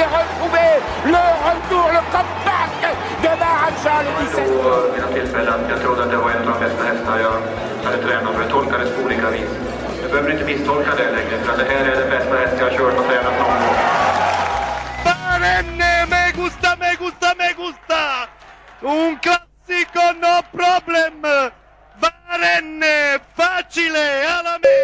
S'est retrouvé Le retour, le comeback de Maharaja le 17 vid något tillfälle att jag trodde att det var en av de bästa hästar jag hade tränat för. Det tolkades på olika vis. Du behöver inte misstolka det längre, för att det här är den bästa häst jag har kört och tränat någon gång. Barenne, me gusta, me gusta, me gusta! Un classico, no problem! Barenne, facile, alla me!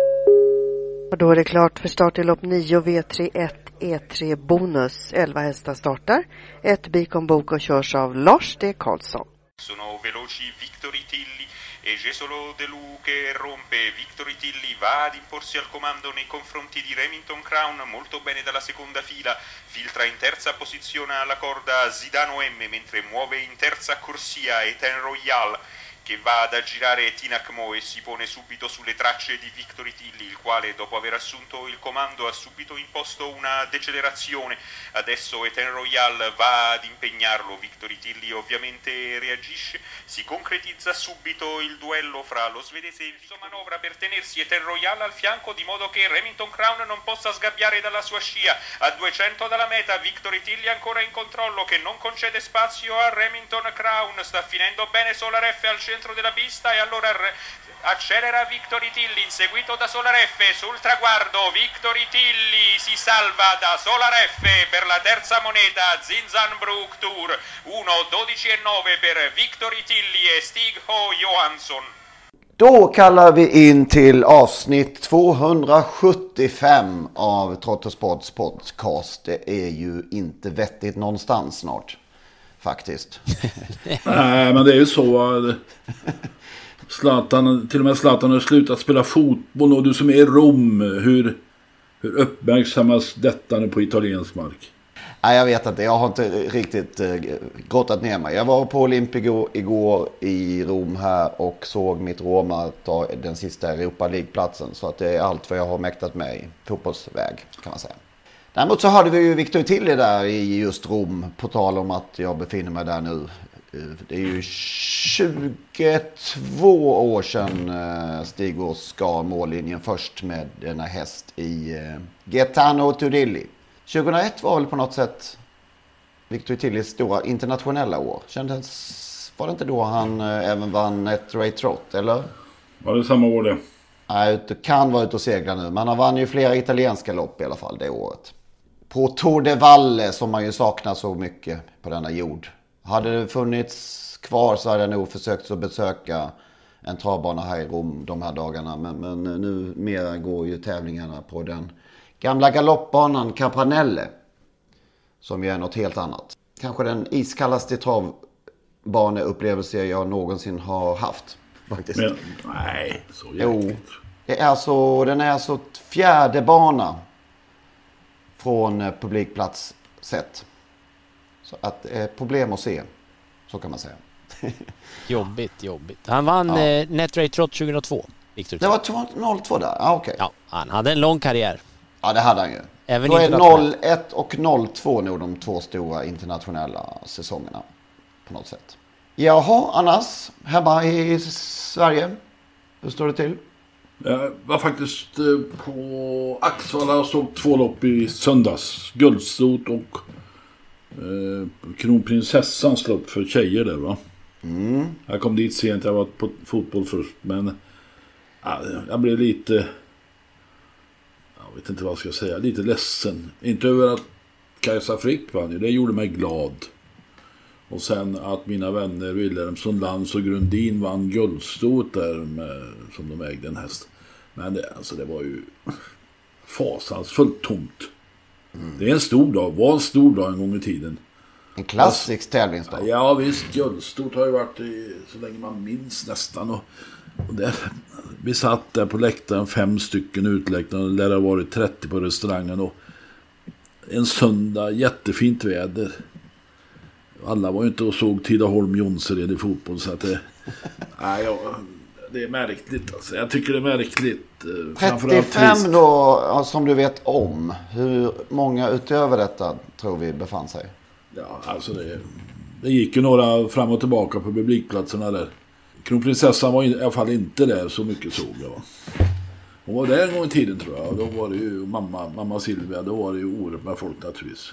Och då är det klart för start i lopp 9 V31 E3 Bonus. 11 hästar startar. Ett Bicon Bok körs av Lars D. Karlsson. Sono veloci Victory Tilli e Gesolo De Lu che rompe. Victory Tilli va ad imporsi al comando nei confronti di Remington Crown molto bene dalla seconda fila. Filtra in terza posizione alla corda Zidano M mentre muove in terza corsia Eten Royal che va ad aggirare Tinak Mo e si pone subito sulle tracce di Victory Tilly, il quale dopo aver assunto il comando ha subito imposto una decelerazione. Adesso Eten Royal va ad impegnarlo, Victory Tilly ovviamente reagisce, si concretizza subito il duello fra lo svedese e il manovra per tenersi Eten Royal al fianco di modo che Remington Crown non possa sgabbiare dalla sua scia. A 200 dalla meta, Victory Tilly ancora in controllo che non concede spazio a Remington Crown, sta finendo bene Solar F al centro centro della pista e allora accelera Victory Tilly inseguito da Solar F sul traguardo Victory Tilly si salva da Solar F per la terza moneta Zinzanbrook Tour 1 12 e 9 per Victory Tilly e Stig Ho Johansson. Då kallar vi in till avsnitt 275 av Trottosports podcast. Det är ju inte vettigt någonstans snart faktiskt. Nej, men det är ju så. Zlatan, till och med Zlatan har slutat spela fotboll och du som är i Rom, hur, hur uppmärksammas detta nu på italiensk mark? Nej, jag vet inte. Jag har inte riktigt uh, grottat ner mig. Jag var på Olympico igår i Rom här och såg mitt Roma ta den sista Europa League-platsen. Så att det är allt vad jag har mäktat med i fotbollsväg kan man säga. Däremot så hade vi ju Victor Tilly där i just Rom. På tal om att jag befinner mig där nu. Det är ju 22 år sedan eh, Stig skar mållinjen först med denna häst i eh, Gaetano Tudilli. 2001 var väl på något sätt Victor Tillys stora internationella år. Kändes, var det inte då han eh, även vann ett Ray Trot, eller? Var det samma år det? Nej, kan vara ute och segla nu. Men han vann ju flera italienska lopp i alla fall det året på Tour de Valle som man ju saknar så mycket på denna jord. Hade det funnits kvar så hade jag nog försökt att besöka en travbana här i Rom de här dagarna. Men, men numera går ju tävlingarna på den gamla galoppbanan Campanelle. Som ju är något helt annat. Kanske den iskallaste travbaneupplevelse jag någonsin har haft. Faktiskt. Men, nej, så jäkligt. Jo, det är så, den är så fjärde bana från eh, publikplats sett. Så att är problem att se. Så kan man säga. jobbigt, jobbigt. Han vann ja. eh, Netrate Trot 2002. Victor det var 02 där? Ah, okay. Ja, han hade en lång karriär. Ja, det hade han ju. Även Då är 01 och 02 nog de två stora internationella säsongerna. På något sätt. Jaha, annars hemma i Sverige? Hur står det till? Jag var faktiskt eh, på Axvalla och såg två lopp i söndags. Guldstot och eh, Kronprinsessans lopp för tjejer där va. Mm. Jag kom dit sent, jag var på fotboll först. Men ja, jag blev lite... vet inte vad jag ska säga, lite ledsen. Inte över att Kajsa Frick vann det gjorde mig glad. Och sen att mina vänner Wilhelmsson, Lantz och Grundin vann guldstot där med, som de ägde en häst. Men det, alltså det var ju fasansfullt tomt. Det är en stor dag, var en stor dag en gång i tiden. En klassisk tävlingsdag. Ja visst, guldstort har ju varit i, så länge man minns nästan. Och, och där, vi satt där på läktaren, fem stycken utläktare. Och det lär ha varit 30 på restaurangen. Och en söndag, jättefint väder. Alla var ju inte och såg Tidaholm Jonsered i fotboll. Så att det, nej, ja, det är märkligt alltså. Jag tycker det är märkligt. eh, framförallt 35 trist. då, som du vet om. Hur många utöver detta tror vi befann sig? Ja, alltså det, det gick ju några fram och tillbaka på publikplatserna där. Kronprinsessan var i alla fall inte där så mycket såg jag. Hon var där en gång i tiden tror jag. Då var det ju mamma, mamma Silvia. Då var det ju oerhört med folk naturligtvis.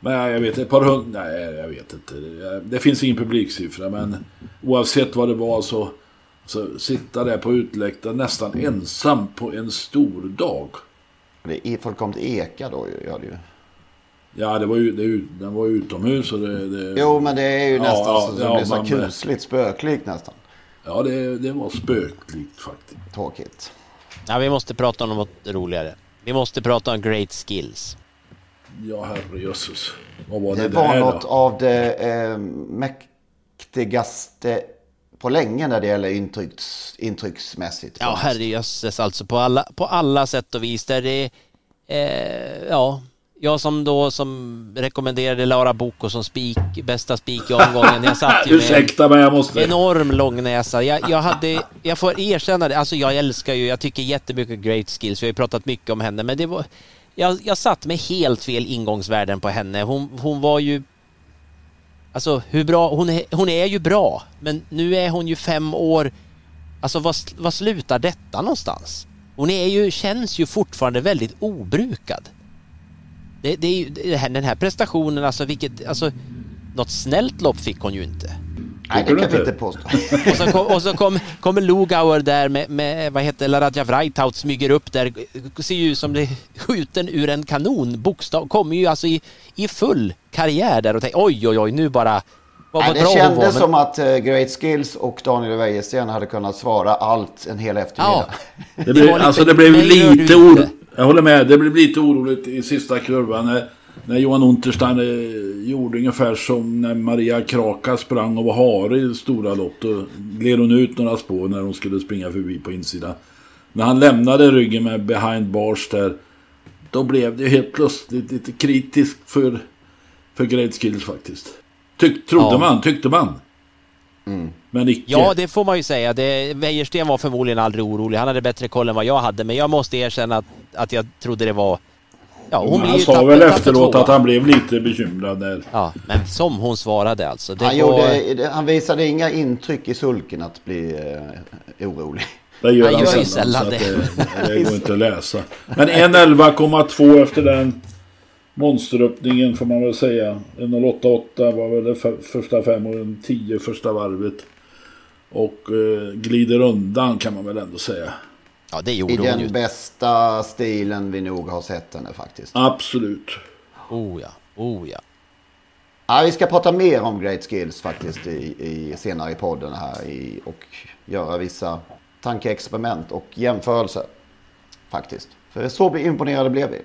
Men jag vet ett par hundra, nej jag vet inte. Det- Det finns ingen publiksiffra men oavsett vad det var så, så sitta där på utläktaren nästan ensam på en stor dag. Det är fullkomligt eka då gör det ju. Ja, det var ju, det, den var ju utomhus och det... det Jo, men det är ju nästan ja, så det ja, blir så man- kusligt spöklikt nästan. Ja, det, det var spöklikt faktiskt. Tråkigt. Ja, vi måste prata om något roligare. Vi måste prata om great skills. Ja, herrejösses. Vad var det, Det där var då? något av det eh, mäktigaste på länge när det gäller intrycks, intrycksmässigt. Ja, herrejösses alltså på alla, på alla sätt och vis. Där det, eh, ja, jag som då som rekommenderade Lara Boko som spik, bästa spik i omgången. Jag satt ju med Ursäkta men jag måste... enorm lång näsa. Jag, jag hade, jag får erkänna det, alltså jag älskar ju, jag tycker jättemycket great skills, vi har ju pratat mycket om henne, men det var, jag, jag satt med helt fel ingångsvärden på henne. Hon, hon var ju, alltså hur bra, hon är, hon är ju bra, men nu är hon ju fem år, alltså vad, vad slutar detta någonstans? Hon är ju, känns ju fortfarande väldigt obrukad. Det, det är ju, det här, den här prestationen, alltså vilket, alltså något snällt lopp fick hon ju inte. Nej, det kan vi inte påstå. Och så, kom, och så kom, kommer Lugauer där med, med vad heter Laradja Vrajtaut smyger upp där. Ser ju ut som det skjuten ur en kanon. Bokstav kommer ju alltså i, i full karriär där och tänker oj oj oj nu bara vad, Nej, det kändes var. Men, som att eh, Great Skills och Daniel Wäjersten hade kunnat svara allt en hel eftermiddag. Det Det blev, alltså det blev lite du oro... inte. Jag håller med, det blev lite oroligt i sista kurvan när, Johan Unterstein eh, gjorde ungefär som när Maria Kraka sprang och var hare i stora lopp. Då gled hon ut några spår när hon skulle springa förbi på insidan. När han lämnade ryggen med behind bars där. Då blev det helt plötsligt lite kritiskt för, för Great Skills faktiskt. Tyck, trodde Ja. man, tyckte man. Men icke. ja det får man ju säga. Det, Wäjersten var förmodligen aldrig orolig. Han hade bättre koll än vad jag hade. Men jag måste erkänna att, att jag trodde det var... Ja, hon blir han ju sa väl efteråt att han blev lite bekymrad där. Ja, men som hon svarade alltså. Det Han, var... gjorde, han visade inga intryck i sulken att bli eh, orolig. Det gör Han han gör sällan, det. det, det går inte att läsa. Men 1.11,2 efter den monsteröppningen får man väl säga. 1.08,8 var väl det för, första fem och en 10 första varvet. Och eh, glider undan kan man väl ändå säga. Ja, det I gjorde hon den ju. bästa stilen vi nog har sett henne faktiskt. Absolut. Oh ja, oh ja. Ja, vi ska prata mer om Great Skills faktiskt i, i, senare i podden här i, och göra vissa tankeexperiment och jämförelser. Faktiskt. För så imponerade blev vi.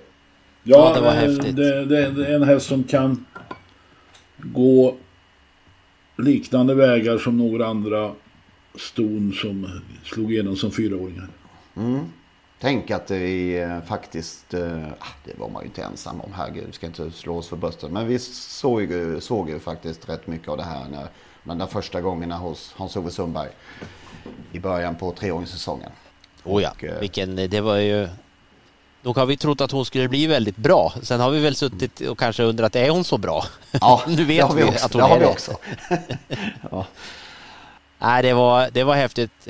Ja, det var häftigt. Det, det, det är en häst som kan gå liknande vägar som några andra ston som slog igenom som fyraåringar. Mm. Tänk att vi eh, faktiskt, eh, ah, det var man ju inte ensam om, herregud, vi ska inte slå oss för bröstet. Men vi såg ju, såg ju faktiskt rätt mycket av det här när, när de första gångerna hos Hans-Ove Sundberg. I början på treåringssäsongen. Oh ja, Och, eh, vilken, det var ju... Nog har vi trott att hon skulle bli väldigt bra. Sen har vi väl suttit och kanske undrat, är hon så bra? Ja, nu det vet har vi, vi också, att hon det har är vi det. också. ja. Nej, det var, det var häftigt.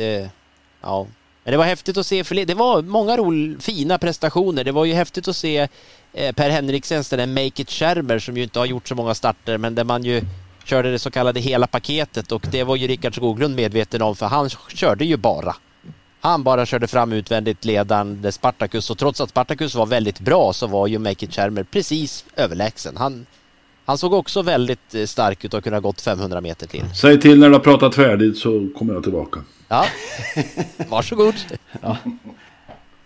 Ja. Men det var häftigt att se, för det var många rol, fina prestationer. Det var ju häftigt att se eh, Per Henriksens, den där Make It Scherber, som ju inte har gjort så många starter, men där man ju körde det så kallade hela paketet och det var ju Rickard Skoglund medveten om för han körde ju bara. Han bara körde fram utvändigt ledande Spartacus och trots att Spartacus var väldigt bra så var ju Make It Schermer precis överlägsen. Han, han såg också väldigt eh, stark ut och kunde ha gått 500 meter till. Säg till när du har pratat färdigt så kommer jag tillbaka. Ja, varsågod. Ja.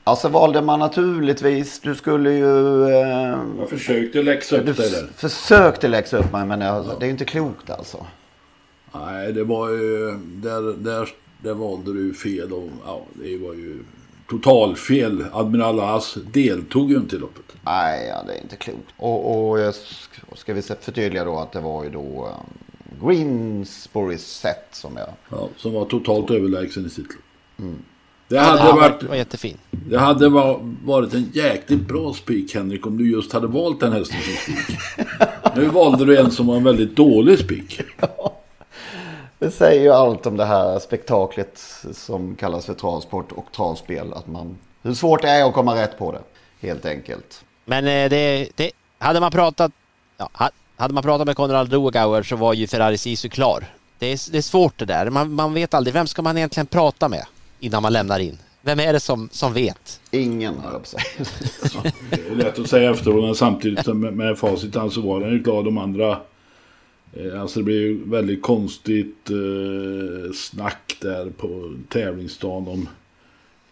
Alltså valde man naturligtvis, du skulle ju... Eh, jag försökte läxa upp dig där. försökte läxa upp mig men jag, det är ju inte klokt alltså. Nej, det var ju... Där, där, där valde du fel och ja, det var ju totalfel. Admiral As deltog ju inte i loppet. Nej, ja, det är inte klokt. Och, och jag ska, ska vi förtydliga då att det var ju då um, Greensburys set som jag... Ja, som var totalt överlägsen i sitt lopp. Mm. Det hade ja, varit... var jättefin. Det hade varit en jäkligt bra spik Henrik om du just hade valt den hästen som spik. nu valde du en som var en väldigt dålig spik. Det säger ju allt om det här spektaklet som kallas för travsport och travspel. Att man, hur svårt det är att komma rätt på det, helt enkelt. Men eh, det, det hade man pratat, ja, hade man pratat med Konrad Rogauer så var ju Ferrari Sisu klar. Det är, det är svårt det där. Man, man vet aldrig, vem ska man egentligen prata med innan man lämnar in? Vem är det som, som vet? Ingen, höll jag på sig. Det är lätt att säga efteråt, men samtidigt med, med facit så var han ju klar. De andra alltså det blev väldigt konstigt eh, snack där på tävlingsdagen om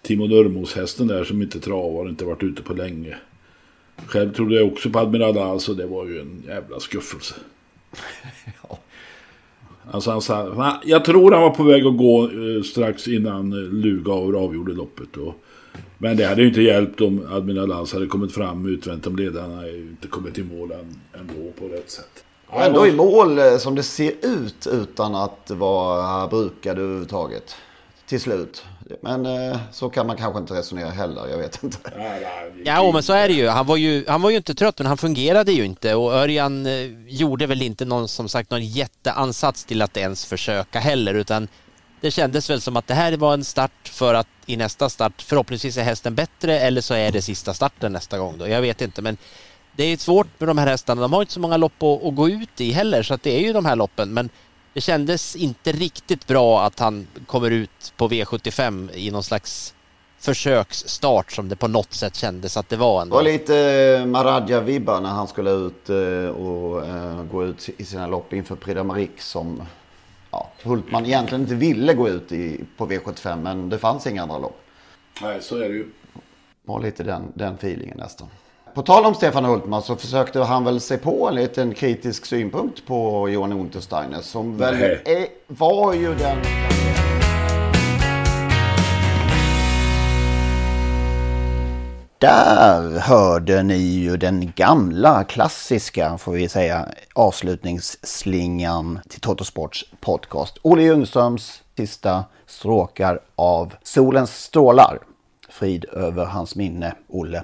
Timo Nurmos-hästen där som inte travar, inte varit ute på länge. Själv trodde jag också på Admiral alltså det var ju en jävla skuffelse. ja. Alltså han sa, jag tror han var på väg att gå eh, strax innan eh, Lugauer avgjorde loppet. Och, men det hade ju inte hjälpt om Admiral As hade kommit fram utvänt om ledarna inte kommit i mål ändå på rätt sätt. Och ändå i mål eh, som det ser ut utan att vara brukad överhuvudtaget. Till slut. Men eh, så kan man kanske inte resonera heller, jag vet inte. Ja, men så är det ju. Han var ju, han var ju inte trött, men han fungerade ju inte och Örjan eh, gjorde väl inte någon, som sagt, någon jätteansats till att ens försöka heller, utan det kändes väl som att det här var en start för att i nästa start förhoppningsvis är hästen bättre eller så är det sista starten nästa gång då. Jag vet inte, men det är svårt med de här hästarna. De har inte så många lopp att, att, gå ut i heller, så att det är ju de här loppen. Men det kändes inte riktigt bra att han kommer ut på V75 i någon slags försöksstart som det på något sätt kändes att det var. Ändå. Det var lite eh, Maradja-vibbar när han skulle ut eh, och uh, gå ut i sina lopp inför Prix d'Amérique som ja, Hultman egentligen inte ville gå ut i, på V75 men det fanns inga andra lopp. Nej, så är det ju. Det var lite den, den feelingen nästan. På tal om Stefan Hultman så försökte han väl se på en liten kritisk synpunkt på Johan Untersteiner som väl är, var ju den... Där hörde ni ju den gamla klassiska, får vi säga, avslutningsslingan till Totosports podcast. Olle Ljungströms sista stråkar av Solens strålar. Frid över hans minne, Olle.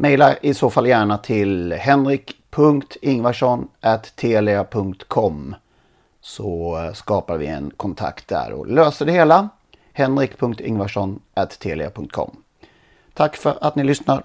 Maila i så fall gärna till henrik.ingvarsson.telia.com så skapar vi en kontakt där och löser det hela. henrik.ingvarsson.telia.com Tack för att ni lyssnar.